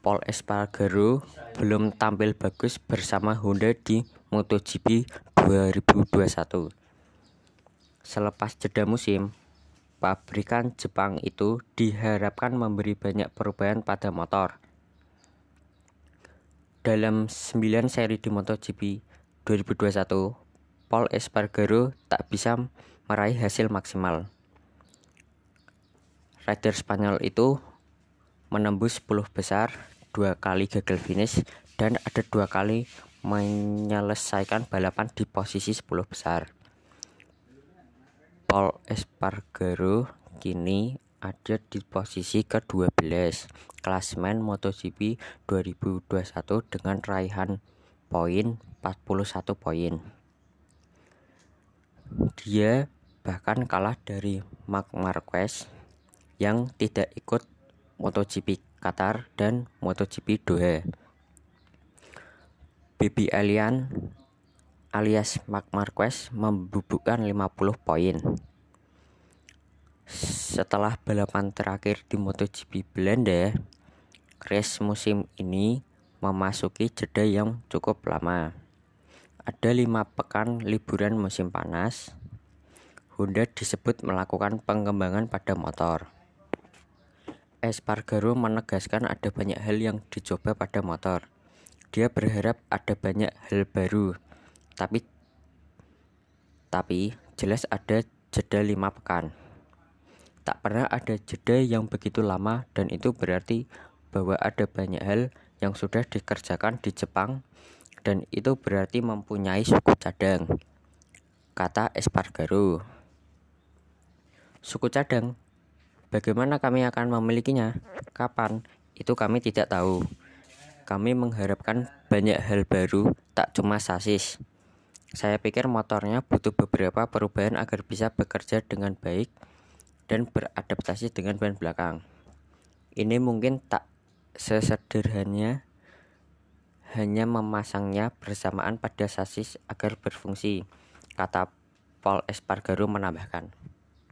Paul Espargaro belum tampil bagus bersama Honda di MotoGP 2021. Selepas jeda musim, pabrikan Jepang itu diharapkan memberi banyak perubahan pada motor. Dalam 9 seri di MotoGP 2021, Paul Espargaro tak bisa meraih hasil maksimal. Rider Spanyol itu menembus 10 besar, dua kali gagal finish, dan ada dua kali menyelesaikan balapan di posisi 10 besar. Paul Espargaro kini ada di posisi ke-12 klasmen MotoGP 2021 dengan raihan poin 41 poin. Dia bahkan kalah dari Marc Marquez yang tidak ikut MotoGP Qatar dan MotoGP Doha. Baby Alien alias Marc Marquez membubukkan 50 poin. Setelah balapan terakhir di MotoGP Belanda, race musim ini memasuki jeda yang cukup lama. Ada lima pekan liburan musim panas. Honda disebut melakukan pengembangan pada motor. Espargaro menegaskan ada banyak hal yang dicoba pada motor. Dia berharap ada banyak hal baru, tapi tapi jelas ada jeda lima pekan. Tak pernah ada jeda yang begitu lama dan itu berarti bahwa ada banyak hal yang sudah dikerjakan di Jepang dan itu berarti mempunyai suku cadang, kata Espargaro. Suku cadang Bagaimana kami akan memilikinya? Kapan? Itu kami tidak tahu. Kami mengharapkan banyak hal baru, tak cuma sasis. Saya pikir motornya butuh beberapa perubahan agar bisa bekerja dengan baik dan beradaptasi dengan ban belakang. Ini mungkin tak sesederhana hanya memasangnya bersamaan pada sasis agar berfungsi, kata Paul Espargaro menambahkan.